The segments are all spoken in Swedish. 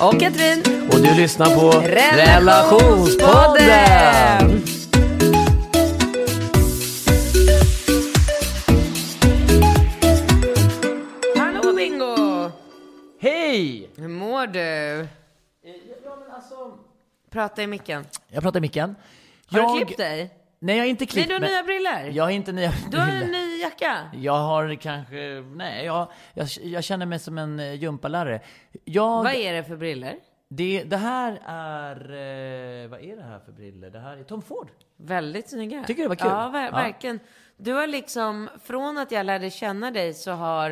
och Katrin. och du lyssnar på Relationspodden. Hallå Bingo! Hej! Hur mår du? Prata i micken. Jag pratar i micken. Har jag... du klippt dig? Nej, jag har inte Nej, klippt du har mig. nya briller. Jag har inte nya Du har en briller. ny jacka. Jag har kanske... Nej, jag, jag, jag känner mig som en eh, gympalärare. Jag... Vad är det för briller? Det, det här är... Eh, vad är det här för briller? Det här är Tom Ford. Väldigt snygga. Tycker du det var kul? Ja, ver- Ja. verkligen. Du har liksom, från att jag lärde känna dig så har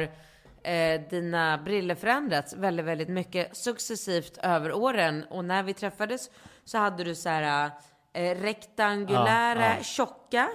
eh, dina briller förändrats väldigt, väldigt mycket successivt över åren. Och när vi träffades så hade du så här eh, rektangulära, Ja, ja. tjocka.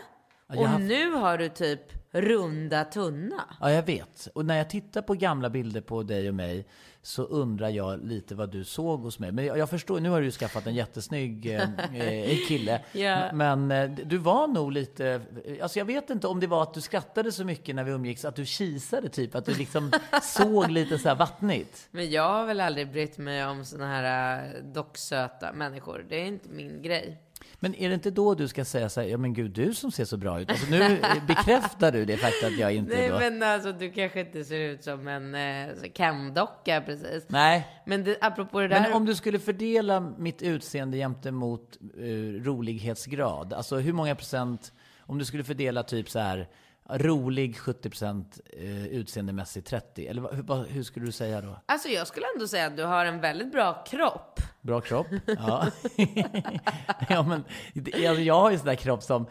Och haft- nu har du typ runda, tunna. Ja, jag vet. Och när jag tittar på gamla bilder på dig och mig så undrar jag lite vad du såg hos mig. Men jag, jag förstår, nu har du ju skaffat en jättesnygg eh, eh, kille. Ja. Men eh, du var nog lite, alltså jag vet inte om det var att du skrattade så mycket när vi umgicks, att du kisade typ, att du liksom såg lite så här vattnigt. Men jag har väl aldrig brytt mig om såna här docksöta människor. Det är inte min grej. Men är det inte då du ska säga så här, ja men gud, du som ser så bra ut. Alltså nu bekräftar du det faktum att jag inte Nej då... men alltså du kanske inte ser ut som en eh, Ken-docka precis. Nej, Men det, apropå det där. Men om du skulle fördela mitt utseende gentemot uh, rolighetsgrad, alltså hur många procent, om du skulle fördela typ så här, rolig 70 procent, uh, utseendemässigt 30, eller vad, hur, hur skulle du säga då? Alltså jag skulle ändå säga att du har en väldigt bra kropp. Bra kropp? Ja. ja men, det- alltså, jag har ju sån där kropp som,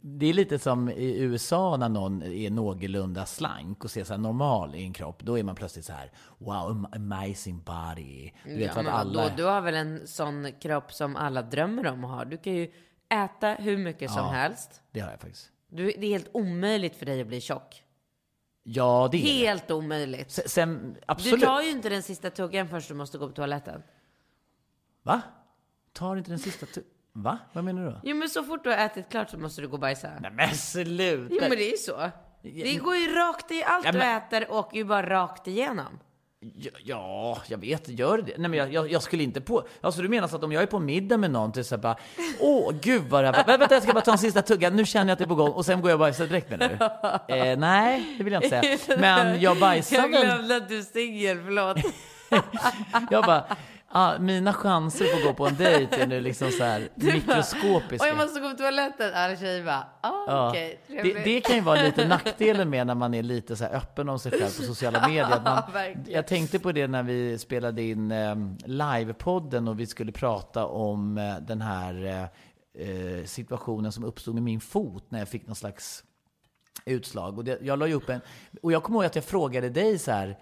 det är lite som i USA när någon är någorlunda slank och ser så normal i en kropp. Då är man plötsligt så här, wow, am- amazing body. Du vet Ja, att alla... då, du har väl en sån kropp som alla drömmer om att ha. Du kan ju äta hur mycket som Ja. helst. Det har jag faktiskt. Du, det är helt omöjligt för dig att bli tjock. Ja, det är det. Helt omöjligt. Sen, sen Du absolut. tar ju inte den sista tuggan förrän du måste gå på toaletten. Va? Tar inte den sista tu- Va? Vad menar du? Jo men så fort du har ätit klart så måste du gå och bajsa. Nej men sluta! Jo men det är ju så. Det går ju rakt i, allt Ja, du men- äter åker ju bara rakt igenom. Ja, ja, jag vet, gör det? Nej men jag, jag, jag skulle inte på... Alltså du menar så att om jag är på middag med någon till så här bara Åh gud vad det här var... Vänta, vänta, jag ska bara ta en sista tugga, nu känner jag att det är på gång och sen går jag och bajsar direkt menar du? Eh, nej, det vill jag inte säga. Men jag bajsar Jag väl... glömde att du är singel, förlåt. Jag bara, ah, mina chanser på att gå på en dejt är nu liksom så här mikroskopiska. Och jag måste gå på toaletten. Alla tjejer bara, ah, Ja. okej, det, trevligt. det kan ju vara lite nackdelen med när man är lite så här öppen om sig själv på sociala medier. Man, jag tänkte på det när vi spelade in eh, livepodden och vi skulle prata om eh, den här eh, eh, situationen som uppstod med min fot när jag fick någon slags utslag. Och det, jag la ju upp en, och jag kommer ihåg att jag frågade dig så här,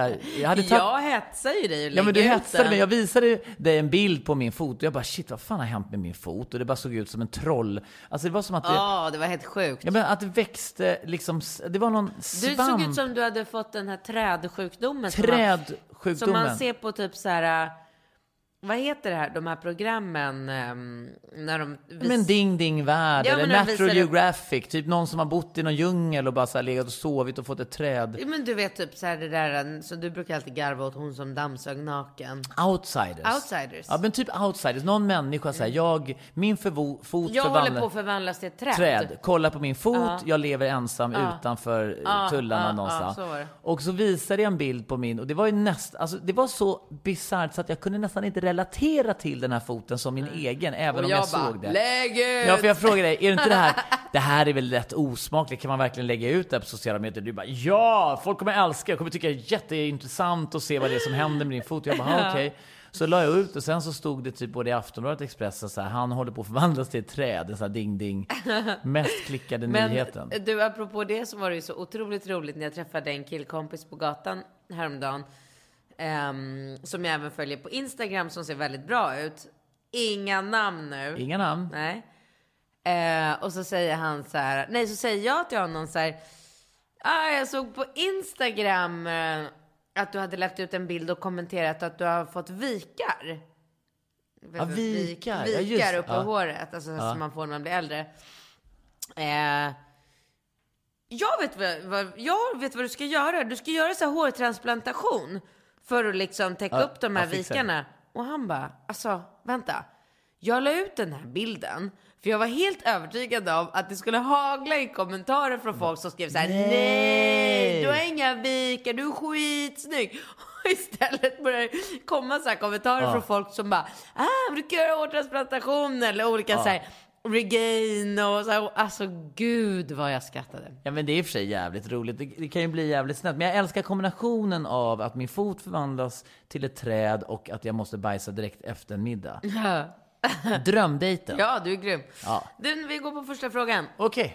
här jag hade tagit Jag hetsar ju dig och Ja men du hetsade den. mig. Jag visade dig en bild på min fot och jag bara shit vad fan har hänt med min fot? Och det bara såg ut som en troll. Alltså det var som att det, Ja, det var helt sjukt. ja, men att det växte liksom, det var någon Du svamp. såg ut som du hade fått den här trädsjukdomen. som man- Som Trädsjukdomen. man ser på typ så här. Vad heter det här, de här programmen ehm, när de vis- Men Ding Ding Värld Ja, eller Natural Geographic. Typ någon som har bott i någon djungel och bara så här legat och sovit och fått ett träd. Ja, Men du vet typ så här det där, så du brukar alltid garva åt hon som dammsög naken. Outsiders. Outsiders. Ja men typ outsiders. Någon människa säger jag, min förvo- fot Jag håller förvandlar- på att förvandlas till ett träd. träd. Kolla på min fot, jag lever ensam Ja. utanför eh, Ja, tullarna någonstans. så det. Och så visade jag en bild på min och det var ju näst, alltså det var så bisarrt så att jag kunde nästan inte relatera till den här foten som min egen, även om jag, jag, bara, såg det. lägg ut! Ja, för jag frågade dig, är det inte det här, det här är väl rätt osmakligt, kan man verkligen lägga ut det här på sociala medier? Du bara, ja, folk kommer älska, jag kommer tycka det är jätteintressant att se vad det är som händer med din fot. Jag bara, "Ah, okej. Så la jag ut och sen så stod det typ både i Aftonbladet och Expressen så här, han håller på att förvandlas till ett träd, en sån här ding-ding, mest klickade Men nyheten. du, apropå det så var det ju så otroligt roligt när jag träffade en killkompis på gatan häromdagen. Ehm, som jag även följer på Instagram som ser väldigt bra ut. Inga namn nu. Inga namn. Nej. Eh, och så säger han så här, nej så säger jag till honom så här, ah, jag såg på Instagram eh, att du hade lagt ut en bild och kommenterat att du har fått vikar. Ja, vikar. Ja, Vikar just det. upp på Ja. håret, alltså Ja. som man får när man blir äldre. Eh, jag, vet vad, vad, jag vet vad du ska göra. Du ska göra så här hårtransplantation för att liksom täcka Ja, upp de här vikarna. Och han bara, alltså vänta. Jag la ut den här bilden för jag var helt övertygad om att det skulle hagla i kommentarer från folk som skrev så här: nej, Nej. du har inga vikar, du är skitsnygg. Och istället börjar det komma så här kommentarer Ja. från folk som bara, ah, du kan göra hårtransplantation eller olika så här regain och så här. Alltså gud vad jag skrattade. Ja men det är i och för sig jävligt roligt. Det, det kan ju bli jävligt snett. Men jag älskar kombinationen av att min fot förvandlas till ett träd och att jag måste bajsa direkt efter en middag. Drömdejten. Ja, du är grym. Ja. Du, vi går på första frågan. Okej.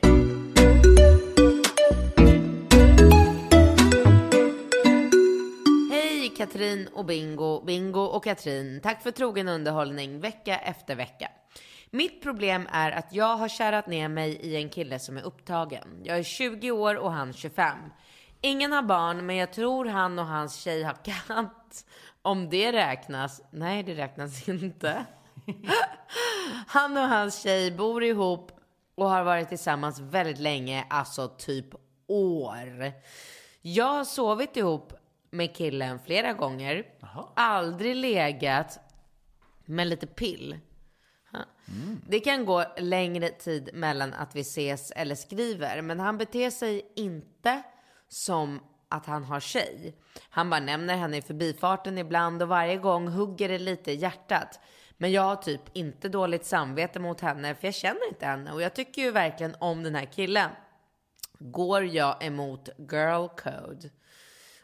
Hej Katrin och Bingo, Bingo och Katrin. Tack för trogen underhållning vecka efter vecka. Mitt problem är att jag har kärat ner mig i en kille som är upptagen. Jag är 20 år och han 25. Ingen har barn, men jag tror han och hans tjej har katt. Om det räknas? Nej, det räknas inte. Han och hans tjej bor ihop och har varit tillsammans väldigt länge, alltså typ år. Jag har sovit ihop med killen flera gånger, aldrig legat, men lite pill. Det kan gå längre tid mellan att vi ses eller skriver, men han beter sig inte som att han har tjej. Han bara nämner henne i förbifarten ibland och varje gång hugger det lite i hjärtat. Men jag har typ inte dåligt samvete mot henne för jag känner inte henne och jag tycker ju verkligen om den här killen. Går jag emot girl code?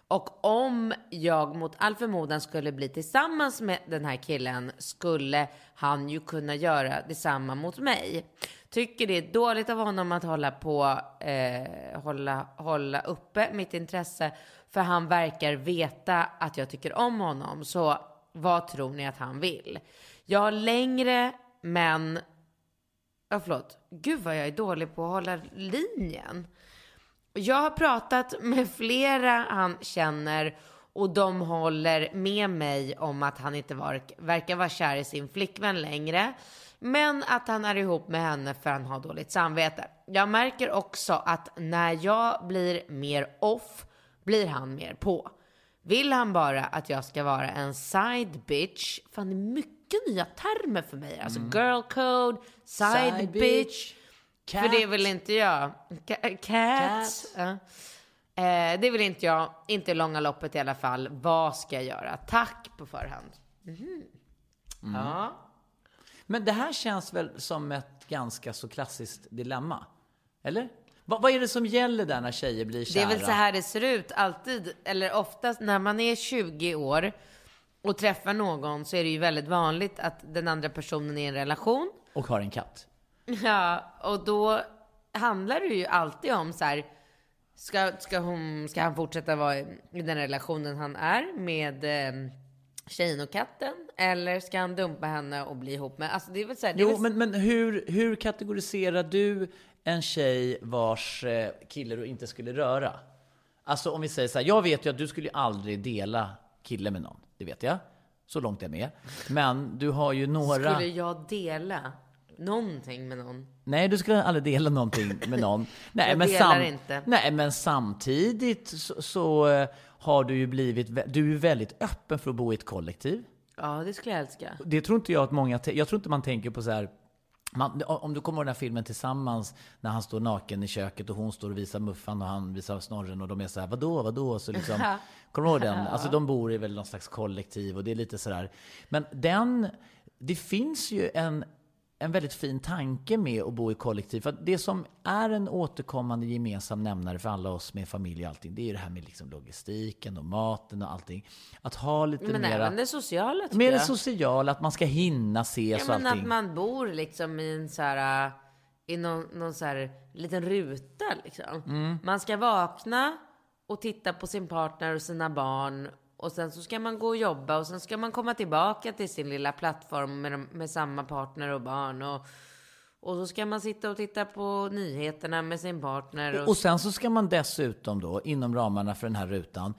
Och om jag mot all förmodan skulle bli tillsammans med den här killen skulle han ju kunna göra detsamma mot mig. Tycker det är dåligt av honom att hålla på, eh, hålla, hålla uppe mitt intresse för han verkar veta att jag tycker om honom. Så vad tror ni att han vill? Jag har längre men, ja förlåt, gud vad jag är dålig på att hålla linjen. Jag har pratat med flera han känner och de håller med mig om att han inte var, verkar vara kär i sin flickvän längre. Men att han är ihop med henne för han har dåligt samvete. Jag märker också att när jag blir mer off blir han mer på. Vill han bara att jag ska vara en side bitch? Fan, det är mycket nya termer för mig. Alltså girl code, side, Side bitch. bitch, För det vill inte jag. Ca- cat. Ja. Eh, det vill inte jag. Inte i långa loppet i alla fall. Vad ska jag göra? Tack på förhand. Mhm. Ja. Men det här känns väl som ett ganska så klassiskt dilemma? Eller? Va, vad är det som gäller där när tjejer blir Det kära? är väl så här det ser ut alltid. Eller oftast när man är 20 år och träffar någon så är det ju väldigt vanligt att den andra personen är i en relation. Och har en katt. Ja, och då handlar det ju alltid om så här. Ska, ska, hon, ska han fortsätta vara i den relationen han är med eh, tjejen och katten? Eller ska han dumpa henne och bli ihop med... Alltså det är väl så här, Jo, väl, men, men hur, hur kategoriserar du en tjej vars eh, kille du inte skulle röra? Alltså om vi säger så här, jag vet ju att du skulle aldrig dela kille med någon. Det vet jag. Så långt är jag med. Men du har ju några... Skulle jag dela någonting med någon? Nej, du skulle aldrig dela någonting med någon. Nej, Jag men delar inte. Nej, men samtidigt så, så eh, har du ju blivit... Du är väldigt öppen för att bo i ett kollektiv. Ja, det skulle jag älska. Det tror inte jag att många... Jag tror inte man tänker på så här... Man, om du kommer ihåg den här filmen Tillsammans när han står naken i köket och hon står och visar muffan och han visar snorren och de är så här vadå, vadå? Så liksom, kommer du ihåg den? Alltså de bor i väl någon slags kollektiv och det är lite sådär. Men den, det finns ju en, en väldigt fin tanke med att bo i kollektiv. För det som är en återkommande gemensam nämnare för alla oss med familj och allting, det är ju det här med liksom logistiken och maten och allting. Att ha lite Men mera... även det sociala tycker Mer det sociala, att man ska hinna ses Ja, och men allting. att man bor liksom i en så här, i någon, någon så här liten ruta liksom. Mm. Man ska vakna och titta på sin partner och sina barn. Och sen så ska man gå och jobba och sen ska man komma tillbaka till sin lilla plattform med, de- med samma partner och barn. Och, och så ska man sitta och titta på nyheterna med sin partner. Och, Och sen så ska man dessutom då, inom ramarna för den här rutan,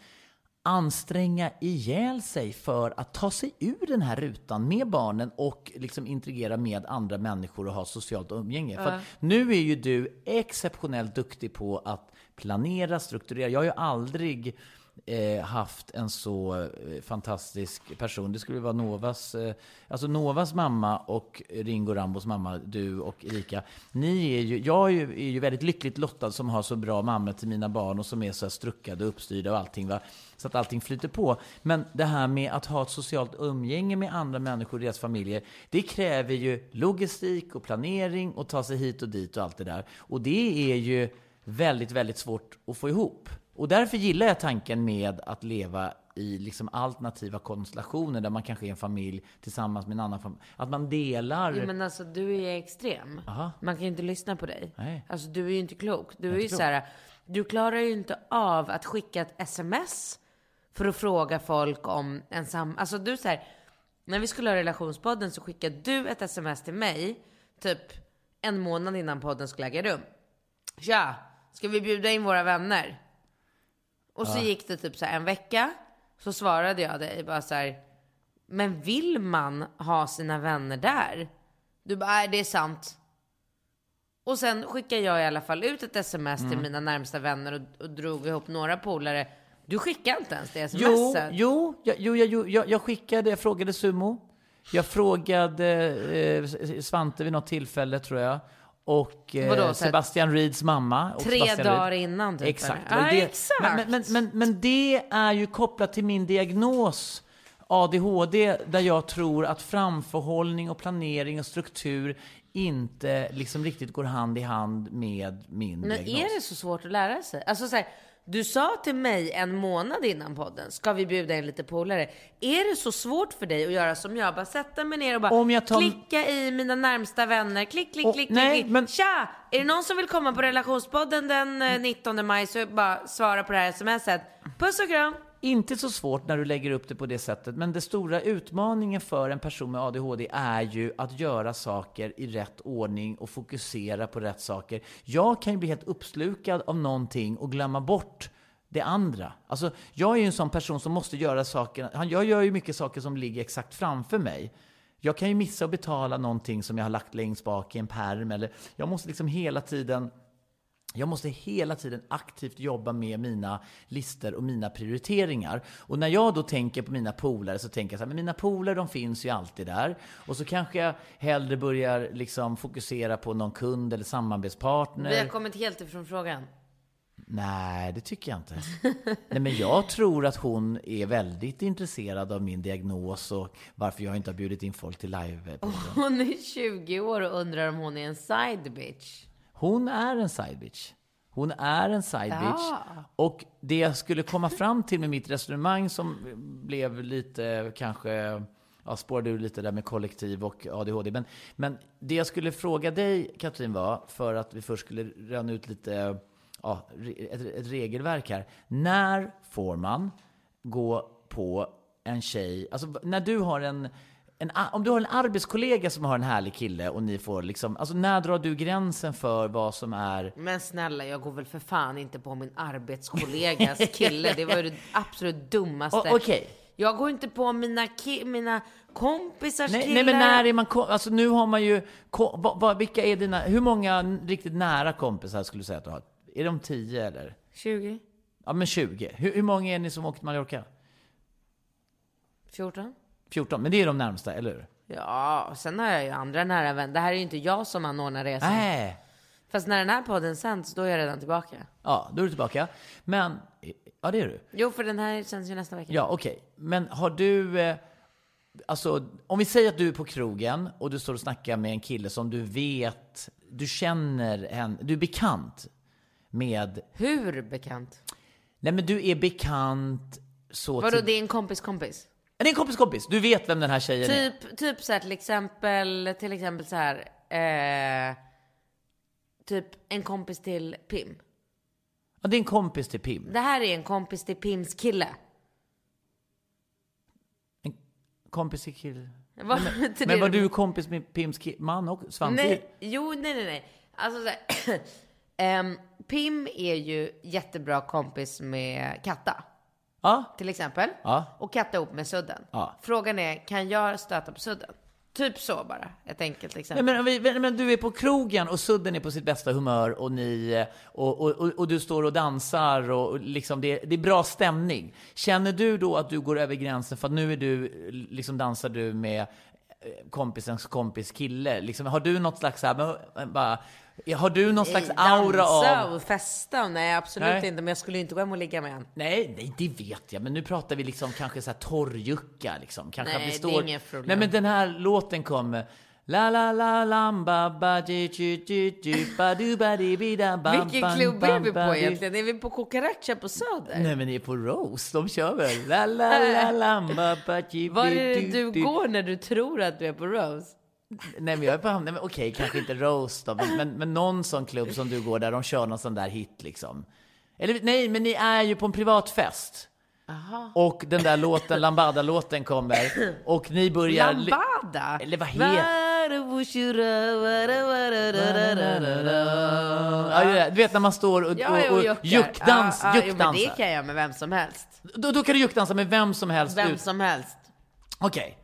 anstränga ihjäl sig för att ta sig ur den här rutan med barnen och liksom interagera med andra människor och ha socialt umgänge. För att nu är ju du exceptionellt duktig på att planera, strukturera. Jag har ju aldrig eh, haft en så eh, fantastisk person. Det skulle vara Novas, eh, alltså Novas mamma och Ringo Rambos mamma, du och Erika. Ni är ju, jag är ju, är ju väldigt lyckligt lottad som har så bra mamma till mina barn och som är så här struckade och uppstyrda och allting. Va? Så att allting flyter på. Men det här med att ha ett socialt umgänge med andra människor i deras familjer, det kräver ju logistik och planering och ta sig hit och dit och allt det där. Och det är ju väldigt, väldigt svårt att få ihop. Och därför gillar jag tanken med att leva i liksom alternativa konstellationer där man kanske är en familj tillsammans med en annan familj. Att man delar... Ja, men alltså du är extrem. Aha. Man kan ju inte lyssna på dig. Nej. Alltså du är ju inte klok. Du är ju inte så här, du klarar ju inte av att skicka ett sms för att fråga folk om en sam... Alltså du så här, när vi skulle ha relationspodden så skickade du ett sms till mig typ en månad innan podden skulle äga rum. Tja, ska vi bjuda in våra vänner? Och så gick det typ så här en vecka. Så svarade jag dig bara så här. Men vill man ha sina vänner där? Du bara, nej det är sant. Och sen skickade jag i alla fall ut ett sms Mm. till mina närmsta vänner och, och drog ihop några polare. Du skickade inte ens det Jo, smset. jo, jag, jo, jag, jo jag, jag skickade, jag frågade Sumo. Jag frågade eh, Svante vid något tillfälle tror jag. Och eh, Vadå, Sebastian Reeds mamma. Och Tre Sebastian dagar Reed. innan typ. Exakt. eller? det exakt. Men, men, men, men det är ju kopplat till min diagnos ADHD där jag tror att framförhållning och planering och struktur inte liksom riktigt går hand i hand med min Men diagnos. är det så svårt att lära sig? Alltså så här, du sa till mig en månad innan podden, ska vi bjuda in lite polare? Är det så svårt för dig att göra som jag? Bara sätta mig ner och bara Om jag tar- klicka i mina närmsta vänner, klick, klick, Och- klick, nej, klick. men- Tja! Är det någon som vill komma på relationspodden den eh, 19 maj så bara svara på det här smset. Puss och kram! Inte så svårt när du lägger upp det på det sättet, men den stora utmaningen för en person med ADHD är ju att göra saker i rätt ordning och fokusera på rätt saker. Jag kan ju bli helt uppslukad av någonting och glömma bort det andra. Alltså, jag är ju en sån person som måste göra saker, jag gör ju mycket saker som ligger exakt framför mig. Jag kan ju missa att betala någonting som jag har lagt längst bak i en perm eller jag måste liksom hela tiden jag måste hela tiden aktivt jobba med mina listor och mina prioriteringar. Och när jag då tänker på mina polare så tänker jag så här, men mina polare de finns ju alltid där. Och så kanske jag hellre börjar liksom fokusera på någon kund eller samarbetspartner. Vi har kommit helt ifrån frågan. Nej, det tycker jag inte. Nej, men jag tror att hon är väldigt intresserad av min diagnos och varför jag inte har bjudit in folk till live Hon är 20 år och undrar om hon är en side bitch. Hon är en side bitch. Hon är en side Ja. bitch. Och det jag skulle komma fram till med mitt resonemang som blev lite kanske Ja, spårade ur lite där med kollektiv och ADHD. Men, men det jag skulle fråga dig, Katrin, var, för att vi först skulle röna ut lite, ja, ett, ett regelverk här. När får man gå på en tjej, alltså när du har en, en, om du har en arbetskollega som har en härlig kille och ni får liksom, alltså när drar du gränsen för vad som är Men snälla, jag går väl för fan inte på min arbetskollegas kille. Det var ju det absolut dummaste. Okej. Jag går inte på mina, ki- mina kompisars Nej, killar. nej, men när är man ko- Alltså nu har man ju... Ko- va, va, vilka är dina... Hur många riktigt nära kompisar skulle du säga att du har? Är de 10 eller? 20? Ja, men 20. Hur, hur många är ni som åkt till Mallorca? 14? 14, men det är de närmsta, eller hur? Ja, sen har jag ju andra nära vänner. Det här är ju inte jag som anordnar resan. Nej. Fast när den här podden sänds, då är jag redan tillbaka. Ja, då är du tillbaka. Men... Ja, det är du. Jo, för den här sänds ju nästa vecka. Ja, okej. Men har du... Eh, alltså, om vi säger att du är på krogen och du står och snackar med en kille som du vet... Du känner en... Du är bekant med... Hur bekant? Nej, men du är bekant så... Vadå, till- det är en kompis kompis? Det är en kompis kompis. Du vet vem den här tjejen är. Typ, typ så här till exempel, till exempel så här, eh, typ en kompis till Pim. Ja, det är en kompis till Pim. Det här är en kompis till Pims kille. En kompis till kille. Vad betyder Men var det? du kompis med Pims ki- man och Svante? Nej, jo, nej, nej, nej. Alltså så här, ehm, Pim är ju jättebra kompis med Katta, Ja. till exempel. Ja. Och Katta ihop med Sudden. Ja. Frågan är, kan jag stöta på Sudden? Typ så bara, ett enkelt exempel. men, vi- men, men du är på krogen och Sudden är på sitt bästa humör och ni och, och, och, och du står och dansar och, och liksom det, det är bra stämning. Känner du då att du går över gränsen för att nu är du, liksom dansar du med kompisens kompis kille? Liksom, har du något slags så här, bara, har du någon slags aura Dansa av... och festa? Nej, absolut Nej. inte. Men jag skulle inte gå hem och ligga med en. Nej, nej, det vet jag. Men nu pratar vi liksom kanske så här torrjucka liksom. Kanske Nej, vi det är står... inget problem. Nej, men den här låten kommer. La la la lamba ba ji ji ji ji ba du ba di bi da bam Vilken bam, klubb är vi på ba, di. egentligen? Är vi på Cucaracha på Söder? Nej, men ni är på Rose. De kör väl? La la la lamba ba ji Var är det du, går när du tror att du är på Rose? Nej, men jag är på Nej, men okej, kanske inte Rose då. Men, men, men någon sån klubb som du går där de kör någon sån där hit liksom. Eller nej, men ni är ju på en privatfest. Och den där låten, Lambada-låten kommer. Och ni börjar... Lambada? Eller vad heter- Ja, du vet när man står och, Ja, och, och juckdans, Ja, juckdansar. det kan jag med vem som helst. Då, då kan du juckdansa med vem som helst. Vem ut. som helst. Okej.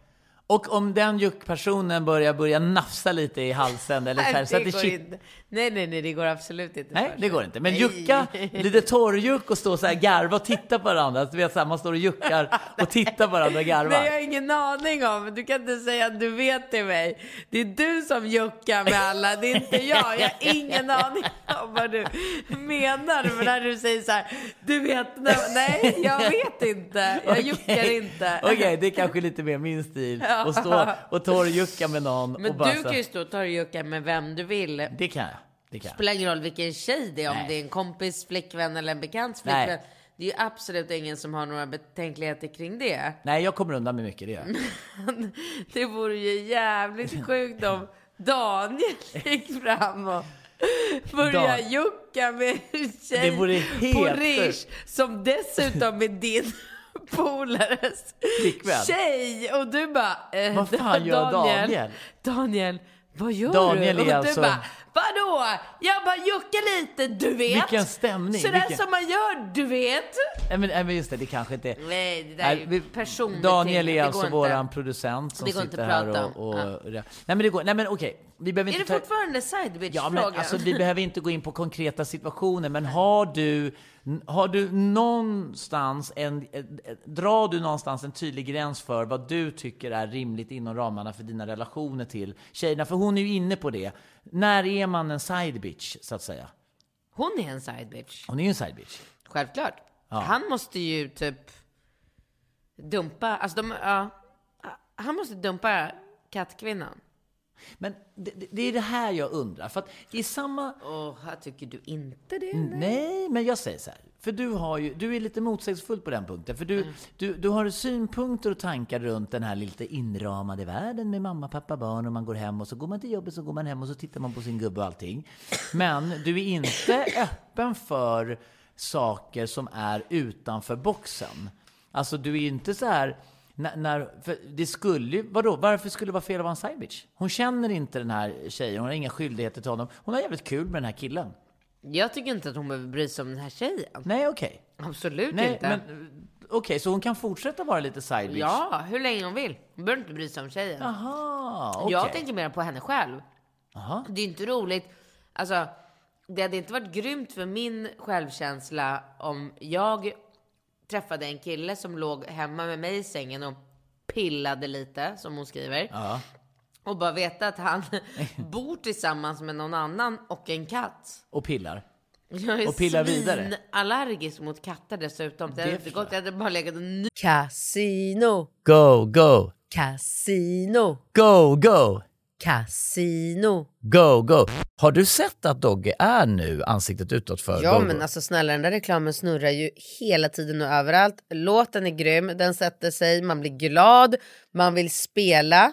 Och om den juckpersonen börjar, börjar nafsa lite i halsen eller så, här, så att det inte. Nej, nej, nej, det går absolut inte. Nej, det går inte. Men Nej. jucka, lite torrjuck och stå så här garva och titta på varandra. Du vet så här, man står och juckar och tittar på varandra och garvar. Nej, jag har ingen aning om. Du kan inte säga att du vet till mig. Det är du som juckar med alla, det är inte jag. Jag har ingen aning om vad du menar med när du säger så här. Du vet, nej, jag vet inte. Jag juckar inte. Okej, det är kanske lite mer min stil. Att stå och torrjucka med någon. Men och du så, kan ju stå och torrjucka med vem du vill. Det kan jag. Det kan spelar ingen roll vilken tjej det är, om Nej. det är en kompis, flickvän eller en bekants Nej. flickvän. Det är ju absolut ingen som har några betänkligheter kring det. Nej, jag kommer undan med mycket det. gör. Det vore ju jävligt sjukt om Daniel gick fram och började Dan- jucka med en tjej på Rish som dessutom är din polares Flickvän. tjej. Och du bara, eh, Vad fan gör Daniel? Daniel, vad gör Daniel du? är och alltså- du bara, vadå? Jag bara juckar lite, du vet. Vilken stämning, Sådär vilken- som man gör, du vet. Nej, men, nej, men just det, det kanske inte... Nej, det där är ju personligt. Daniel är alltså inte. våran producent som sitter här och... och Nej men det går... Nej men okej. Vi behöver Är inte det ta... fortfarande side bitch Ja, men alltså, vi behöver inte gå in på konkreta situationer, men har du, har du någonstans en, en, drar du någonstans en tydlig gräns för vad du tycker är rimligt inom ramarna för dina relationer till tjejerna? För hon är ju inne på det. När är man en side bitch, så att säga? Hon är en side bitch. Hon är ju en side bitch. Självklart. Han måste ju typ dumpa, alltså de, ja. Han måste dumpa kattkvinnan. Men det, det- det är det här jag undrar, för att i samma... Åh, här tycker du inte det? Nej, men jag säger så här. För du, har ju, du är lite motsägelsefull på den punkten. För du, du, du har synpunkter och tankar runt den här lite inramade världen med mamma, pappa, barn och man går hem och så går man till jobbet så går man hem och så tittar man på sin gubbe och allting. Men du är inte öppen för saker som är utanför boxen. Alltså du är inte så här... När, när, för det skulle ju, vadå, varför skulle det vara fel side bitch? Hon känner inte den här tjejen, hon har inga skyldigheter till honom. Hon har jävligt kul med den här killen. Jag tycker inte att hon behöver bry sig om den här tjejen. Nej, okej. Absolut Nej, inte. men Okej, så hon kan fortsätta vara lite side bitch? Ja, hur länge hon vill. Hon behöver inte bry sig om tjejen. Aha, okej. Jag tänker mer på henne själv. Aha. Det är inte roligt. Alltså, det hade inte varit grymt för min självkänsla om jag träffade en kille som låg hemma med mig i sängen och pillade lite, som hon skriver. Ja. Och bara veta att han bor tillsammans med någon annan och en katt. Och pillar? Jag är Och pillar vidare. allergisk mot katter dessutom. Det hade Det inte förstår gått. Jag hade bara legat och ny- Casino, Go, go, casino, go, go, casino. go, go. Har du sett att Dogge är nu ansiktet utåt för Ja Go, men Go? alltså snälla den där reklamen snurrar ju hela tiden och överallt. Låten är grym, den sätter sig, man blir glad, man vill spela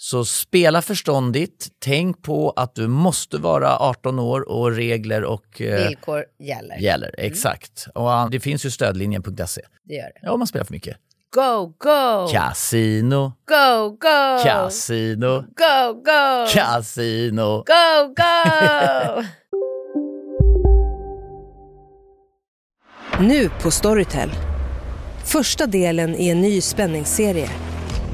Så spela förståndigt, tänk på att du måste vara 18 år och regler och eh, Villkor gäller. gäller. Exakt. Och det finns ju stödlinjen.se. Det gör det. Ja, om man spelar för mycket. Go, go! Casino, Go, go! casino, Go, go! casino. Go, go! Nu på Storytel. Första delen i en ny spänningsserie.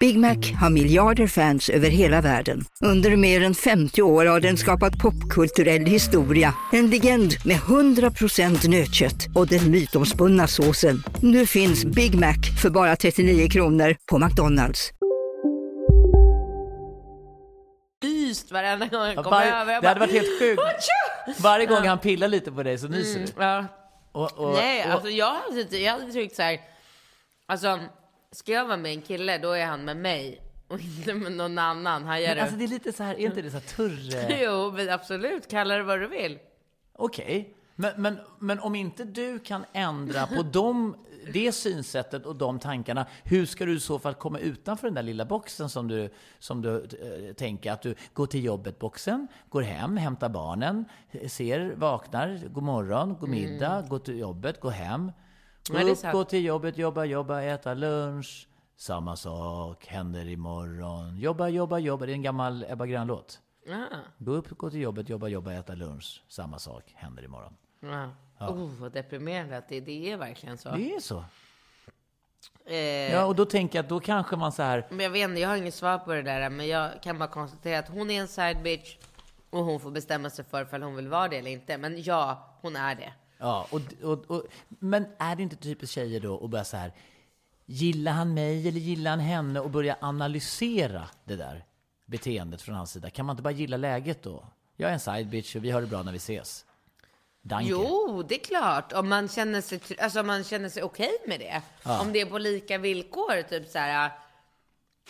Big Mac har miljarder fans över hela världen. Under mer än 50 år har den skapat popkulturell historia. En legend med 100% nötkött och den mytomspunna såsen. Nu finns Big Mac för bara 39 kronor på McDonalds. Nyst varenda gång Ja, kommer varje- över. Jag det hade bara, varit helt sjukt. Varje gång han pillar lite på dig så nyser du. Ja. Och, och, Nej, och, alltså jag hade, jag hade tyckt så här. Alltså, ska jag vara med en kille, då är han med mig och inte med någon annan. Hajar men du? alltså det är lite så här, är inte det så här turre? Jo, men absolut. Kalla det vad du vill. Okej, men, men, men om inte du kan ändra på dem, det synsättet och de tankarna, hur ska du i så fall komma utanför den där lilla boxen som du, som du eh, tänker att du går till jobbet-boxen, går hem, hämtar barnen, ser, vaknar, god morgon, god middag, går till jobbet, går hem, Det är upp, gå till jobbet, jobba, jobba, äta lunch, samma sak händer imorgon, jobba, jobba, jobba, det är en gammal Ebba Grön-låt. Ah, Gå upp, gå till jobbet, jobba, jobba, äta lunch. Samma sak händer imorgon. ja. Oh, vad deprimerande att det, det är verkligen så. Det är så. Eh, Ja, och då tänker jag att då kanske man så här... Men jag vet inte, jag har inget svar på det där. Men jag kan bara konstatera att hon är en side bitch. Och hon får bestämma sig för om hon vill vara det eller inte. Men ja, hon är det. Ja, och, och, och, men är det inte typiskt tjejer då att börja så här... Gillar han mig eller gillar han henne? Och börja analysera det där beteendet från hans sida. Kan man inte bara gilla läget då? Jag är en side bitch och vi har det bra när vi ses. Danke. Jo, det är klart. Om man känner sig, alltså, om man känner sig okej med det. Om det är på lika villkor. Typ så här.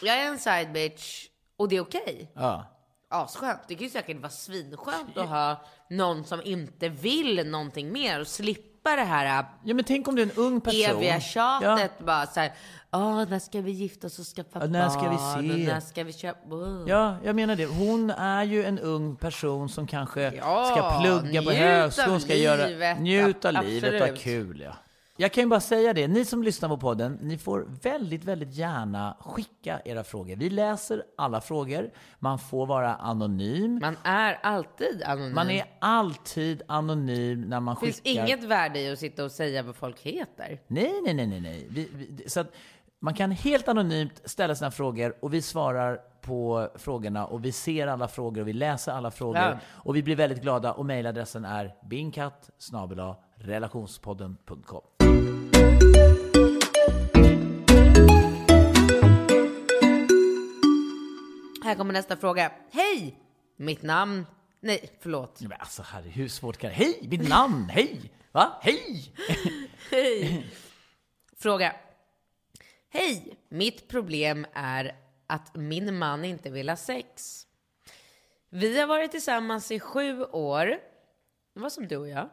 Jag är en side bitch och det är okej. Ja. Asskönt. Det kan ju säkert vara svinskönt att ha någon som inte vill någonting mer och slippa det här ja, men tänk om du är en ung person. eviga tjatet. Ja. Bara så här, Åh, när ska vi gifta oss och skaffa Ja, när ska vi barn? Och se? när ska vi köpa... Åh. Ja, jag menar det. Hon är ju en ung person som kanske Ja, ska plugga på njut högskolan, av ska göra, livet. njuta av Ab- livet, ha absolut. kul. Ja. Jag kan ju bara säga det, ni som lyssnar på podden, ni får väldigt, väldigt gärna skicka era frågor. Vi läser alla frågor. Man får vara anonym. Man är alltid anonym. Man är alltid anonym när man Det finns skickar... inget värde i att sitta och säga vad folk heter. Nej, nej, nej, nej. nej. Vi, vi, så att man kan helt anonymt ställa sina frågor och vi svarar på frågorna och vi ser alla frågor och vi läser alla frågor. Ja. Och vi blir väldigt glada och mejladressen är bingkatt relationspodden.com. Här kommer nästa fråga. Hej! Mitt namn Nej, förlåt. Men alltså herre, hur svårt kan det Hej, mitt namn, hej! Va? Hej! Hej! Fråga. Hej! Mitt problem är att min man inte vill ha sex. Vi har varit tillsammans i sju år. Det var som du och jag.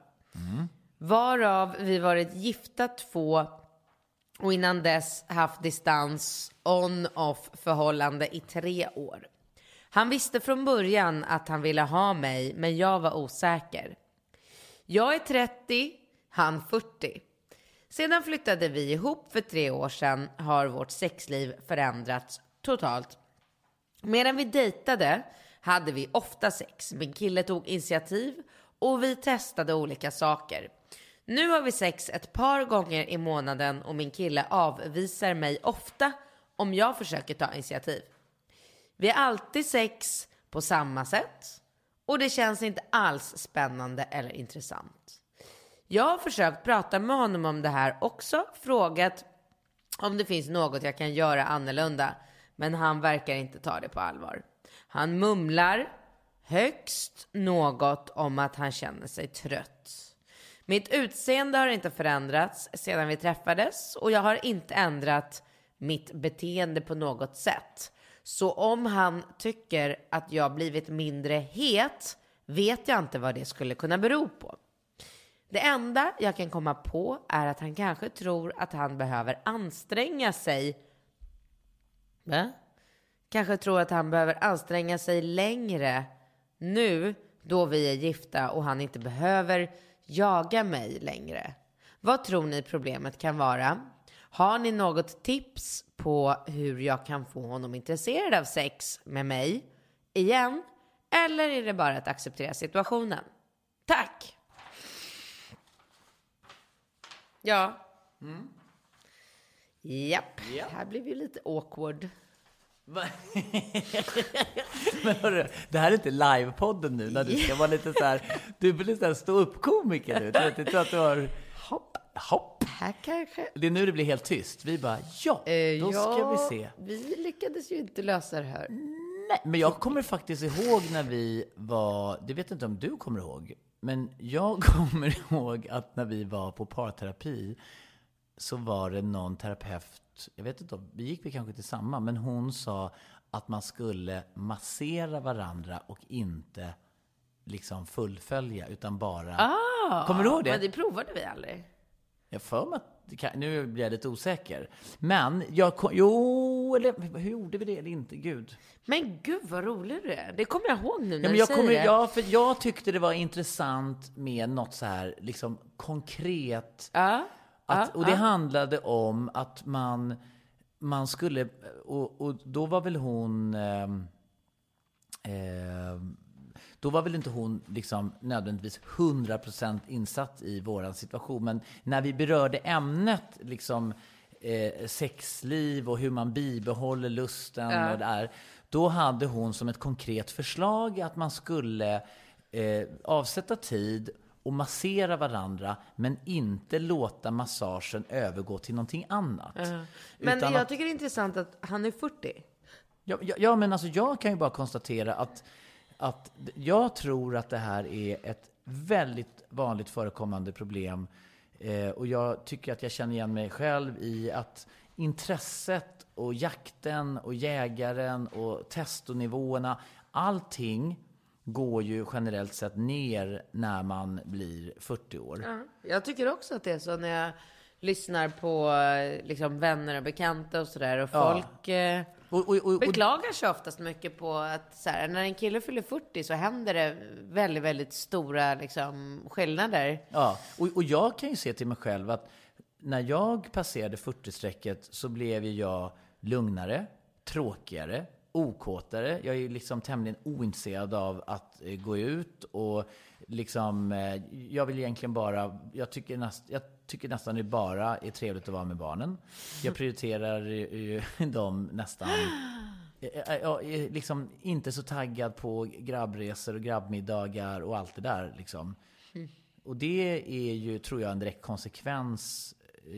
Varav vi varit gifta två och innan dess haft distans on-off förhållande i tre år. Han visste från början att han ville ha mig, men jag var osäker. Jag är 30, han 40. Sedan flyttade vi ihop för tre år sedan har vårt sexliv förändrats totalt. Medan vi dejtade hade vi ofta sex. Min kille tog initiativ och vi testade olika saker. Nu har vi sex ett par gånger i månaden och min kille avvisar mig ofta om jag försöker ta initiativ. Vi har alltid sex på samma sätt och det känns inte alls spännande eller intressant. Jag har försökt prata med honom om det här också, frågat om det finns något jag kan göra annorlunda, men han verkar inte ta det på allvar. Han mumlar högst något om att han känner sig trött. Mitt utseende har inte förändrats sedan vi träffades och jag har inte ändrat mitt beteende på något sätt. Så om han tycker att jag blivit mindre het vet jag inte vad det skulle kunna bero på. Det enda jag kan komma på är att han kanske tror att han behöver anstränga sig. Va? Kanske tror att han behöver anstränga sig längre nu då vi är gifta och han inte behöver jaga mig längre. Vad tror ni problemet kan vara? Har ni något tips på hur jag kan få honom intresserad av sex med mig igen? Eller är det bara att acceptera situationen? Tack! Ja. Japp, Japp. här blev ju lite awkward. Men hörru, det här är inte livepodden nu när du ska vara lite så här, du blir lite så här stå-upp-komiker nu. Jag tror att du har, Hopp, hopp. här kanske. Det är nu det blir helt tyst. Vi bara, ja, Eh, då ska ja, vi se. Vi lyckades ju inte lösa det här. Nej, men jag kommer faktiskt ihåg när vi var, det vet inte om du kommer ihåg, men jag kommer ihåg att när vi var på parterapi så var det någon terapeut, jag vet inte vi gick vi kanske till samma, men hon sa att man skulle massera varandra och inte liksom fullfölja, utan bara... Ah, Kommer du ihåg det? Men det provade vi aldrig. Jag för mig att kan, nu blir jag lite osäker. Men jag kom, jo, eller hur gjorde vi det eller inte? Gud. Men gud vad rolig du är. Det kommer jag ihåg nu när Ja, du jag, säger kommer, det. ja, för jag tyckte det var intressant med något så här liksom konkret. Ja, Att, och det handlade om att man, man skulle, och, och då var väl hon, ehm, då var väl inte hon liksom nödvändigtvis 100% insatt i våran situation. Men när vi berörde ämnet liksom eh, sexliv och hur man bibehåller lusten Ja. och det där. Då hade hon som ett konkret förslag att man skulle eh, avsätta tid och massera varandra men inte låta massagen övergå till någonting annat. Men Utan jag att- tycker det är intressant att han är 40. Ja, ja, ja, men alltså jag kan ju bara konstatera att, att jag tror att det här är ett väldigt vanligt förekommande problem. Eh, och jag tycker att jag känner igen mig själv i att intresset och jakten och jägaren och testonivåerna, allting går ju generellt sett ner när man blir 40 år. Jag tycker också att det är så när jag lyssnar på eh, liksom, vänner och bekanta och sådär. Och Ja. folk eh, Och, och, och, beklagar sig oftast mycket på att så här, när en kille fyller 40 så händer det väldigt, väldigt stora liksom, skillnader. Ja, och, och jag kan ju se till mig själv att när jag passerade 40-strecket så blev ju jag lugnare, tråkigare, okåtare. Jag är ju liksom tämligen ointresserad av att eh, gå ut och liksom, eh, jag vill egentligen bara, jag tycker, näst, jag tycker nästan det bara är trevligt att vara med barnen. Jag prioriterar ju dem nästan eh, eh, Jag är eh, liksom inte så taggad på grabbresor och grabbmiddagar och allt det där. Liksom. Och det är ju, tror jag, en direkt konsekvens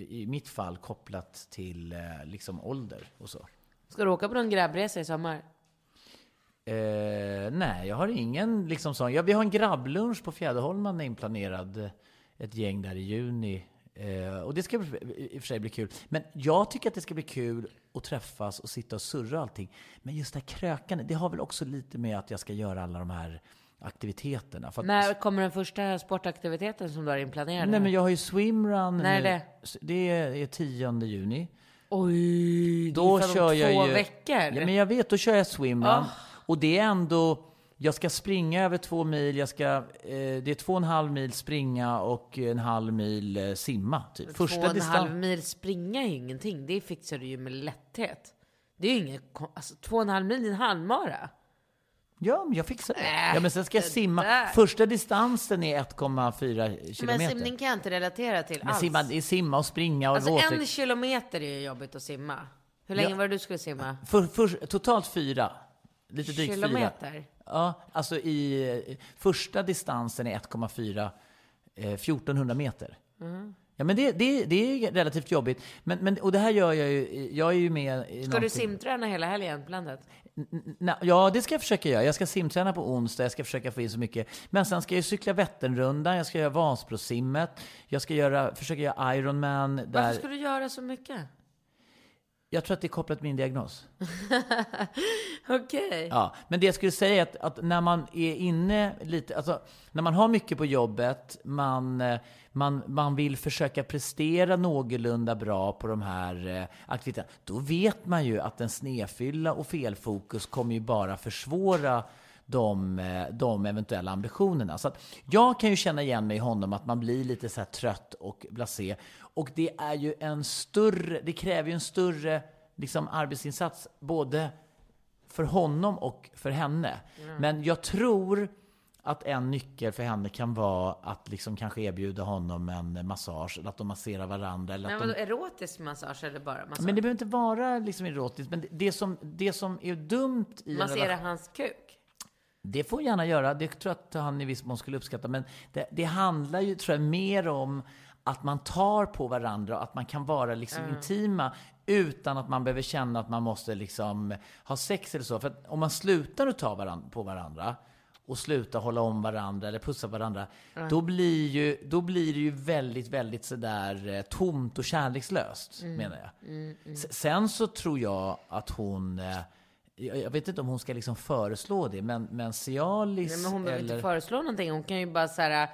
i mitt fall kopplat till liksom ålder och så. Ska du åka på någon grabbresa i sommar? Eh, nej, jag har ingen liksom sån. Ja, vi har en grabblunch på Fjäderholmarna inplanerad. Ett gäng där i juni. Eh, och det ska i och för sig bli kul. Men jag tycker att det ska bli kul att träffas och sitta och surra allting. Men just det här krökandet, det har väl också lite med att jag ska göra alla de här aktiviteterna. För När kommer den första sportaktiviteten som du har inplanerad? Nej, men jag har ju swimrun När är det? Det är 10 juni. Oj, Då det är kör jag två ju... veckor. Ja, men jag vet, då kör jag swimrun. Ah. Och det är ändå... Jag ska springa över två mil, jag ska, eh, det är två och en halv mil springa och en halv mil eh, simma. Typ. Två och en distans- halv mil springa är ju ingenting. Det fixar du ju med lätthet. Det är ju inget... Alltså, två och en halv mil är en halvmara. Ja, men jag fixar det. Äh, ja, men sen ska jag simma. där. Första distansen är 1,4 kilometer. Men simning kan jag inte relatera till Men alls. simma, det är simma och springa och Alltså åter. en kilometer är ju jobbigt att simma. Hur länge Ja. var det du skulle simma? För, för, totalt fyra. Lite drygt fyra. Kilometer? Ja, alltså i eh, första distansen är 1,4 eh, 1400 meter. Ja, men det, det, det är relativt jobbigt. Men, men, och det här gör jag ju, jag är ju med i Ska du någonting- simträna hela helgen n- Ja, det ska jag försöka göra. Jag ska simträna på onsdag, jag ska försöka få in så mycket. Men sen ska jag cykla Vätternrundan, jag ska göra Vansbrosimmet, jag ska göra, försöka göra Ironman. Där... Varför ska du göra så mycket? Jag tror att det är kopplat till min diagnos. Okej. Ja, men det jag skulle säga är att, att när man är inne lite, alltså när man har mycket på jobbet, man, eh, man, man vill försöka prestera någorlunda bra på de här eh, aktiviteterna, då vet man ju att en snedfylla och felfokus kommer ju bara försvåra de, eh, de eventuella ambitionerna. Så att jag kan ju känna igen mig i honom att man blir lite så trött och blasé. Och det är ju en större, det kräver ju en större liksom, arbetsinsats både för honom och för henne. Men jag tror att en nyckel för henne kan vara att liksom kanske erbjuda honom en massage, eller att de masserar varandra. Eller Men att vadå, de... erotisk massage eller bara massage? Men det behöver inte vara liksom erotiskt. Men det- det som, det som är dumt i Massera relation- hans kuk? det får hon gärna göra. Det tror jag att han i viss mån skulle uppskatta. Men det, det handlar ju, tror jag, mer om att man tar på varandra och att man kan vara liksom intima utan att man behöver känna att man måste liksom ha sex eller så. För att om man slutar att ta varann, på varandra och slutar hålla om varandra eller pussa varandra, då, blir ju, då blir det ju väldigt, väldigt sådär eh, tomt och kärlekslöst, menar jag. S- Sen så tror jag att hon eh, jag jag vet inte om hon ska liksom föreslå det, men, men Cialis Nej, men hon behöver eller... inte föreslå någonting. Hon kan ju bara så här,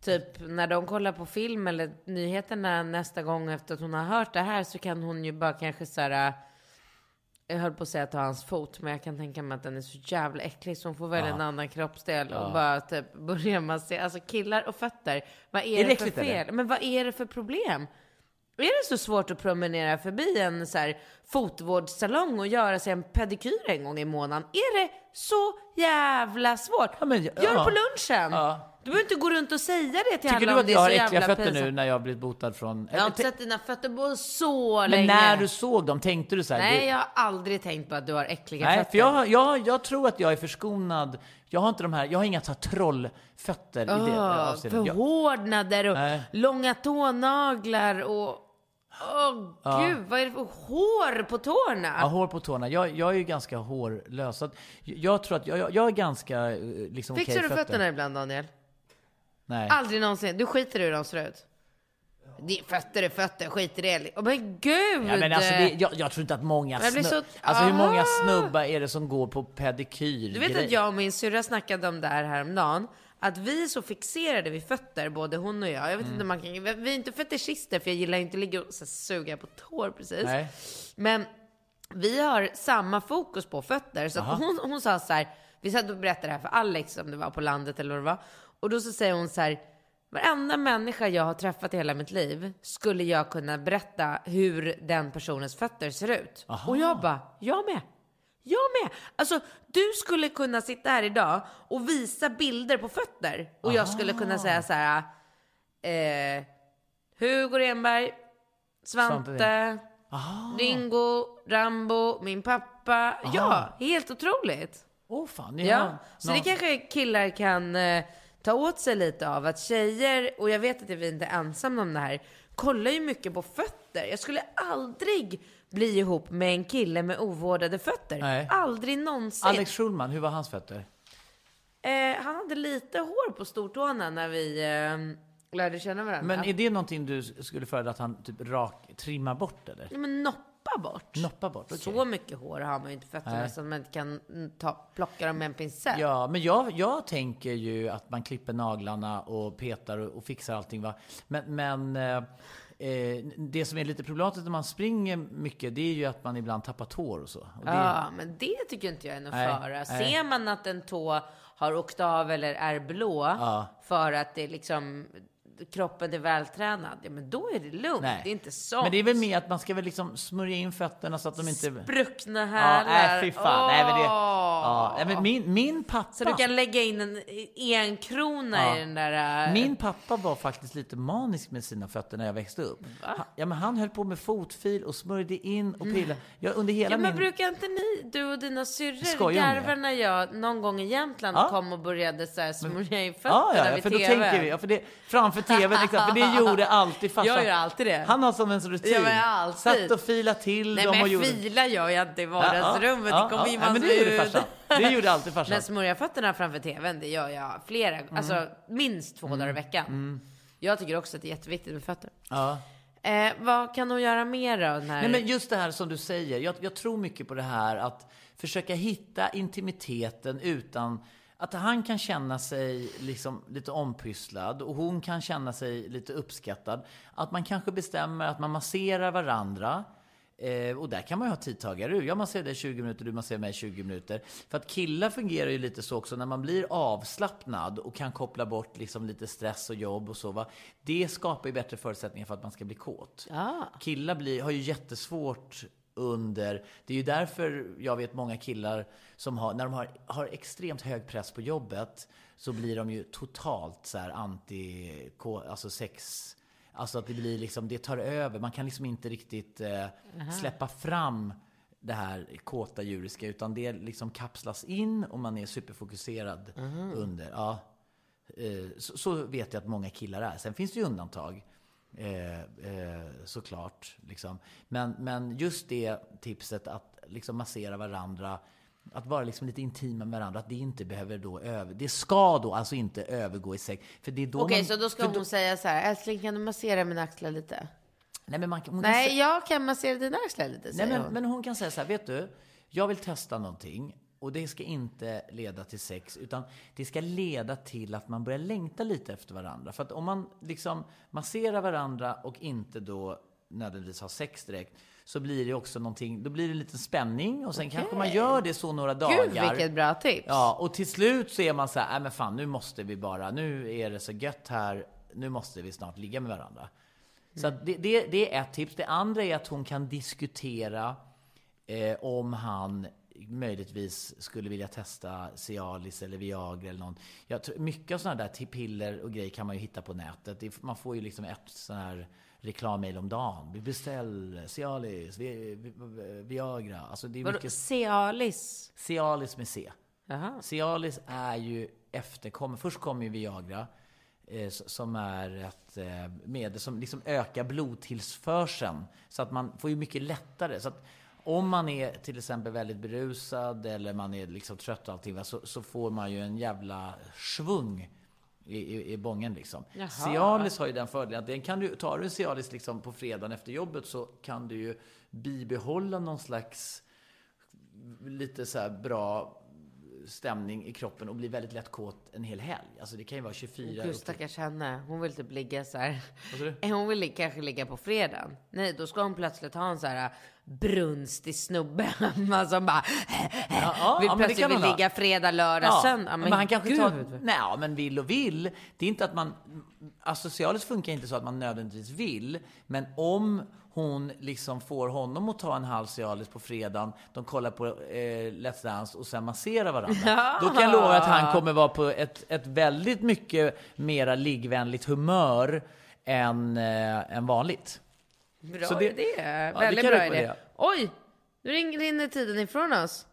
typ när de kollar på film eller nyheterna nästa gång efter att hon har hört det här så kan hon ju bara kanske så här. Jag höll på att säga ta hans fot, men jag kan tänka mig att den är så jävla äcklig så hon får välja en annan kroppsdel och bara typ börja massera. Alltså killar och fötter, vad är, Är det det för fel? eller? Men vad är det för problem? Är det så svårt att promenera förbi en så här fotvårdssalong och göra sig en pedikyr en gång i månaden? Är det så jävla svårt? Ja, men- Gör ja. det på lunchen! Ja. Du behöver inte gå runt och säga det till Tycker alla du att jag har äckliga fötter nu pinsamt. när jag har blivit botad från... Jag har inte sett dina fötter på så men länge. när du såg dem, tänkte du så här... Nej, du... jag har aldrig tänkt på att du har äckliga Nej, fötter. för jag, jag, jag tror att jag är förskonad. Jag har inte de här, jag har inga så här trollfötter i det Åh, avseendet. Förhårdnader och Nej. långa tånaglar och... Åh gud, vad är det för hår på tårna? har hår på tårna. Jag, jag är ju ganska hårlös. Jag, jag tror att jag, jag, är ganska eh, liksom Fixar okej du fötter. fötterna ibland Daniel? Nej. Aldrig någonsin. Du skiter i hur de ser ut. Det fötter är fötter, skit i det. Oh, men gud! Ja, men alltså det, jag, jag tror inte att många Jag blir snu- så- Alltså hur många Ah! snubbar är det som går på pedikyr? Du vet att jag och min syrra snackade om det här häromdagen. Att vi är så fixerade vid fötter, både hon och jag. Jag vet Mm. inte man kan, vi är inte fetischister för jag gillar inte att ligga och så suga på tår precis. Nej. Men vi har samma fokus på fötter. Så hon, hon sa så här, vi satt och berättade det här för Alex om det var på landet eller vad det var. Och då så säger hon så här, varenda människa jag har träffat i hela mitt liv skulle jag kunna berätta hur den personens fötter ser ut. Och jag bara, jag med. Jag med! Alltså, du skulle kunna sitta här idag och visa bilder på fötter. Och jag skulle kunna säga så här. Eh, Hugo Renberg, Svante, Svante Ringo, Rambo, min pappa. Ja, helt otroligt. Åh fan, ni Ja, har så det kanske killar kan eh, ta åt sig lite av. Att tjejer, och jag vet att vi inte är ensamma om det här, kollar ju mycket på fötter. Jag skulle aldrig bli ihop med en kille med ovårdade fötter. Nej. Aldrig någonsin. Alex Schulman, hur var hans fötter? Eh, han hade lite hår på stortårna när vi eh, lärde känna varandra. Men är det någonting du skulle föredra att han typ rak, trimmar bort eller? Ja, men noppa bort. Noppa bort? okej. Så mycket hår har man ju inte fötterna Nej. så att man inte kan ta, plocka dem med en pincett. Ja, men jag, jag tänker ju att man klipper naglarna och petar och, och fixar allting. Va? Men, men eh, eh, det som är lite problematiskt när man springer mycket, det är ju att man ibland tappar tår och så. Och det, Ja, men det tycker inte jag är någon fara. Ser man att en tå har åkt av eller är blå Ja. för att det liksom kroppen är vältränad, ja men då är det lugnt. Nej. Det är inte sånt. Men det är väl mer att man ska väl liksom smörja in fötterna så att de inte... Spruckna Ja, hälar. nej fy fan. Nej, men det, ja, men min, min pappa... Så du kan lägga in en enkrona Ja. i den där... äh, Min pappa var faktiskt lite manisk med sina fötter när jag växte upp. Han, ja, men han höll på med fotfil och smörjde in och pillade. Jag, under hela Ja, men min... brukar inte ni, du och dina syrror, garva när jag någon gång i Jämtland Ja. kom och började så här smörja in fötterna Ja, ja, ja, vid för då TV? tänker vi, ja, för det, framför tvn, exakt, för det gjorde alltid farsan. Jag gör alltid det. Han har som en rutin. Ja, men alltid. Satt och filade till Nej dem och men gjorde... fila gör jag inte i vardagsrummet. ja, det kommer in ja, men det gjorde farsan. Det gjorde alltid farsan. Men smörja fötterna framför tvn, det gör jag flera, Mm. alltså minst två dagar i veckan. Jag tycker också att det är jätteviktigt med fötter. Ja. Eh, vad kan hon göra mer då? När... Nej, men just det här som du säger, jag, jag tror mycket på det här att försöka hitta intimiteten utan att han kan känna sig liksom lite ompysslad och hon kan känna sig lite uppskattad. Att man kanske bestämmer att man masserar varandra. Eh, och där kan man ju ha tidtagare. Jag masserar dig i 20 minuter, du masserar mig i 20 minuter. För att killar fungerar ju lite så också, när man blir avslappnad och kan koppla bort liksom lite stress och jobb och så. Va? Det skapar ju bättre förutsättningar för att man ska bli kåt. Ja. Killar blir, har ju jättesvårt under... Det är ju därför jag vet många killar som har, när de har, har extremt hög press på jobbet, så blir de ju totalt så här anti, alltså sex, alltså att det blir liksom, det tar över. Man kan liksom inte riktigt eh, släppa fram det här kåta djuriska, utan det liksom kapslas in och man är superfokuserad under. Ja. Eh, Så, så vet jag att många killar är. Sen finns det ju undantag. Eh, eh, såklart. Liksom. Men, men just det tipset att liksom massera varandra, att vara liksom lite intima med varandra, att det inte behöver då över... Det ska då alltså inte övergå i sex. För det är då Okej, man, så då ska hon säga så här, älskling kan du massera mina axlar lite? Nej, men man, hon Nej, jag kan massera dina axlar lite, Nej, säger men, hon. men hon kan säga så här, vet du, jag vill testa någonting och det ska inte leda till sex, utan det ska leda till att man börjar längta lite efter varandra. För att om man liksom masserar varandra och inte då nödvändigtvis har sex direkt, så blir det också någonting, då blir det lite spänning och sen kanske man gör det så några dagar. Gud, vilket bra tips. Ja, och till slut så är man så här, nej men fan nu måste vi bara, nu är det så gött här, nu måste vi snart ligga med varandra. Så att det, det, det är ett tips. Det andra är att hon kan diskutera eh, om han möjligtvis skulle vilja testa Cialis eller Viagra eller någon. Jag tror, mycket av sådana där piller och grejer kan man ju hitta på nätet. Man får ju liksom ett sån här reklammail om dagen. Beställ Cialis, Vi- Vi- Viagra. Alltså det är mycket... Cialis? Cialis med C. Jaha. Cialis är ju efterkommer, först kommer ju Viagra, eh, som är ett eh, medel som liksom ökar blodtillförseln. Så att man får ju mycket lättare. Så att om man är till exempel väldigt berusad eller man är liksom trött och allting, så, så får man ju en jävla svung i, i, i bången liksom. Jaha. Cialis har ju den fördelen att den kan du, tar du Cialis liksom på fredagen efter jobbet så kan du ju bibehålla någon slags lite så bra stämning i kroppen och bli väldigt lätt kåt en hel helg. Alltså det kan ju vara 24... Gud stackars henne. Hon vill typ ligga så här. Hon vill kanske ligga på fredagen. Nej, då ska hon plötsligt ha en så här brunstig snubbe hemma som bara ja, vill ja, men plötsligt vill ligga fredag, lördag, söndag. Ja, men, han kanske gud. tar... Nej, ja, men vill och vill. Det är inte att man... Alltså Cialis funkar inte så att man nödvändigtvis vill. Men om hon liksom får honom att ta en halv Cialis på fredagen, de kollar på eh, Let's Dance och sen masserar varandra. Då kan jag lova att han kommer vara på ett, ett väldigt mycket mera liggvänligt humör än, eh, än vanligt. Bra Så det- idé. det Väldigt bra idé. Oj, nu rinner tiden ifrån oss.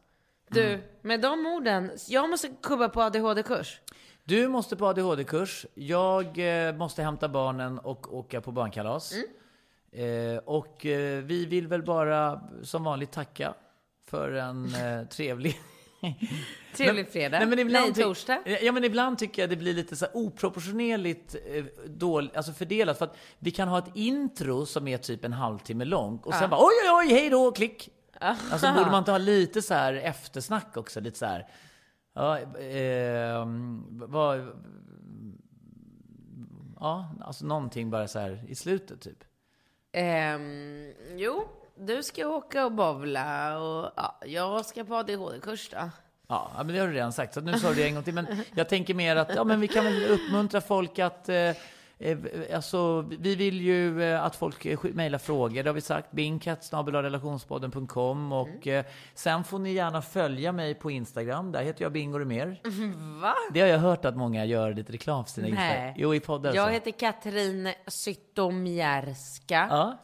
Du, Mm. med de orden. Jag måste kubba på ADHD-kurs. Du måste på ADHD-kurs. Jag eh, måste hämta barnen och åka på barnkalas. Eh, och eh, vi vill väl bara som vanligt tacka för en eh, trevlig Trevlig fredag. Nej, men ibland Nej, torsdag. Ja, men ibland tycker jag det blir lite så här oproportionerligt eh, dåligt, alltså fördelat. För att vi kan ha ett intro som är typ en halvtimme långt och sen bara oj, oj, oj, hej då, klick. Alltså borde man inte ha lite så här eftersnack också? Lite så här, ja, eh, vad, ja, alltså någonting bara så här i slutet typ. Ehm, jo, du ska åka och bowla och ja, jag ska på ADHD-kurs då. Ja, men det har du redan sagt, så nu sa du det en gång till. Men jag tänker mer att ja, men vi kan väl uppmuntra folk att eh, eh, Alltså, vi vill ju eh, att folk eh, mejlar frågor, det har vi sagt. Bingkat.relationspodden.com och eh, sen får ni gärna följa mig på Instagram. Där heter jag Bingo mer. Va? Det har jag hört att många gör lite reklam för sina Instagram. Jo, i podden. Jag så. heter Katrin Zytomierska. Ja.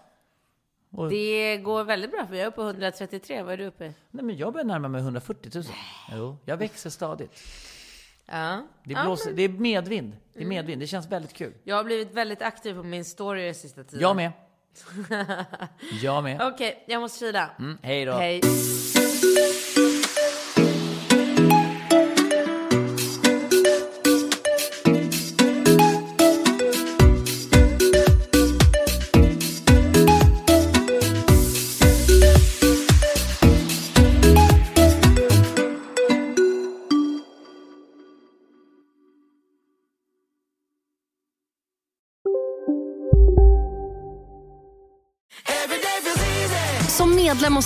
Och, Det går väldigt bra för jag är uppe på 133. Vad är du uppe i? nej, men jag börjar närma mig 140 000. Jo, jag växer stadigt. Ja. Det, Ja, blåser, men det är medvind. Det är medvind. Det känns väldigt kul. Jag har blivit väldigt aktiv på min story den sista tiden. Jag med. Jag med. Okej, jag måste fila. Mm, hej då. Hej.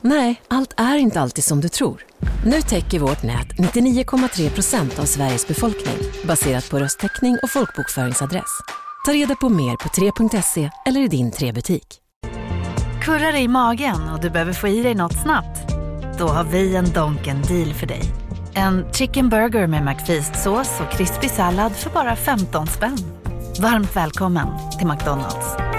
Nej, allt är inte alltid som du tror. Nu täcker vårt nät 99,3 procent av Sveriges befolkning baserat på röstteckning och folkbokföringsadress. Ta reda på mer på 3.se eller i din 3-butik. Kurrar det i magen och du behöver få i dig något snabbt? Då har vi en Donken deal för dig. En chicken burger med McFeast-sås och krispig sallad för bara 15 spänn. Varmt välkommen till McDonalds.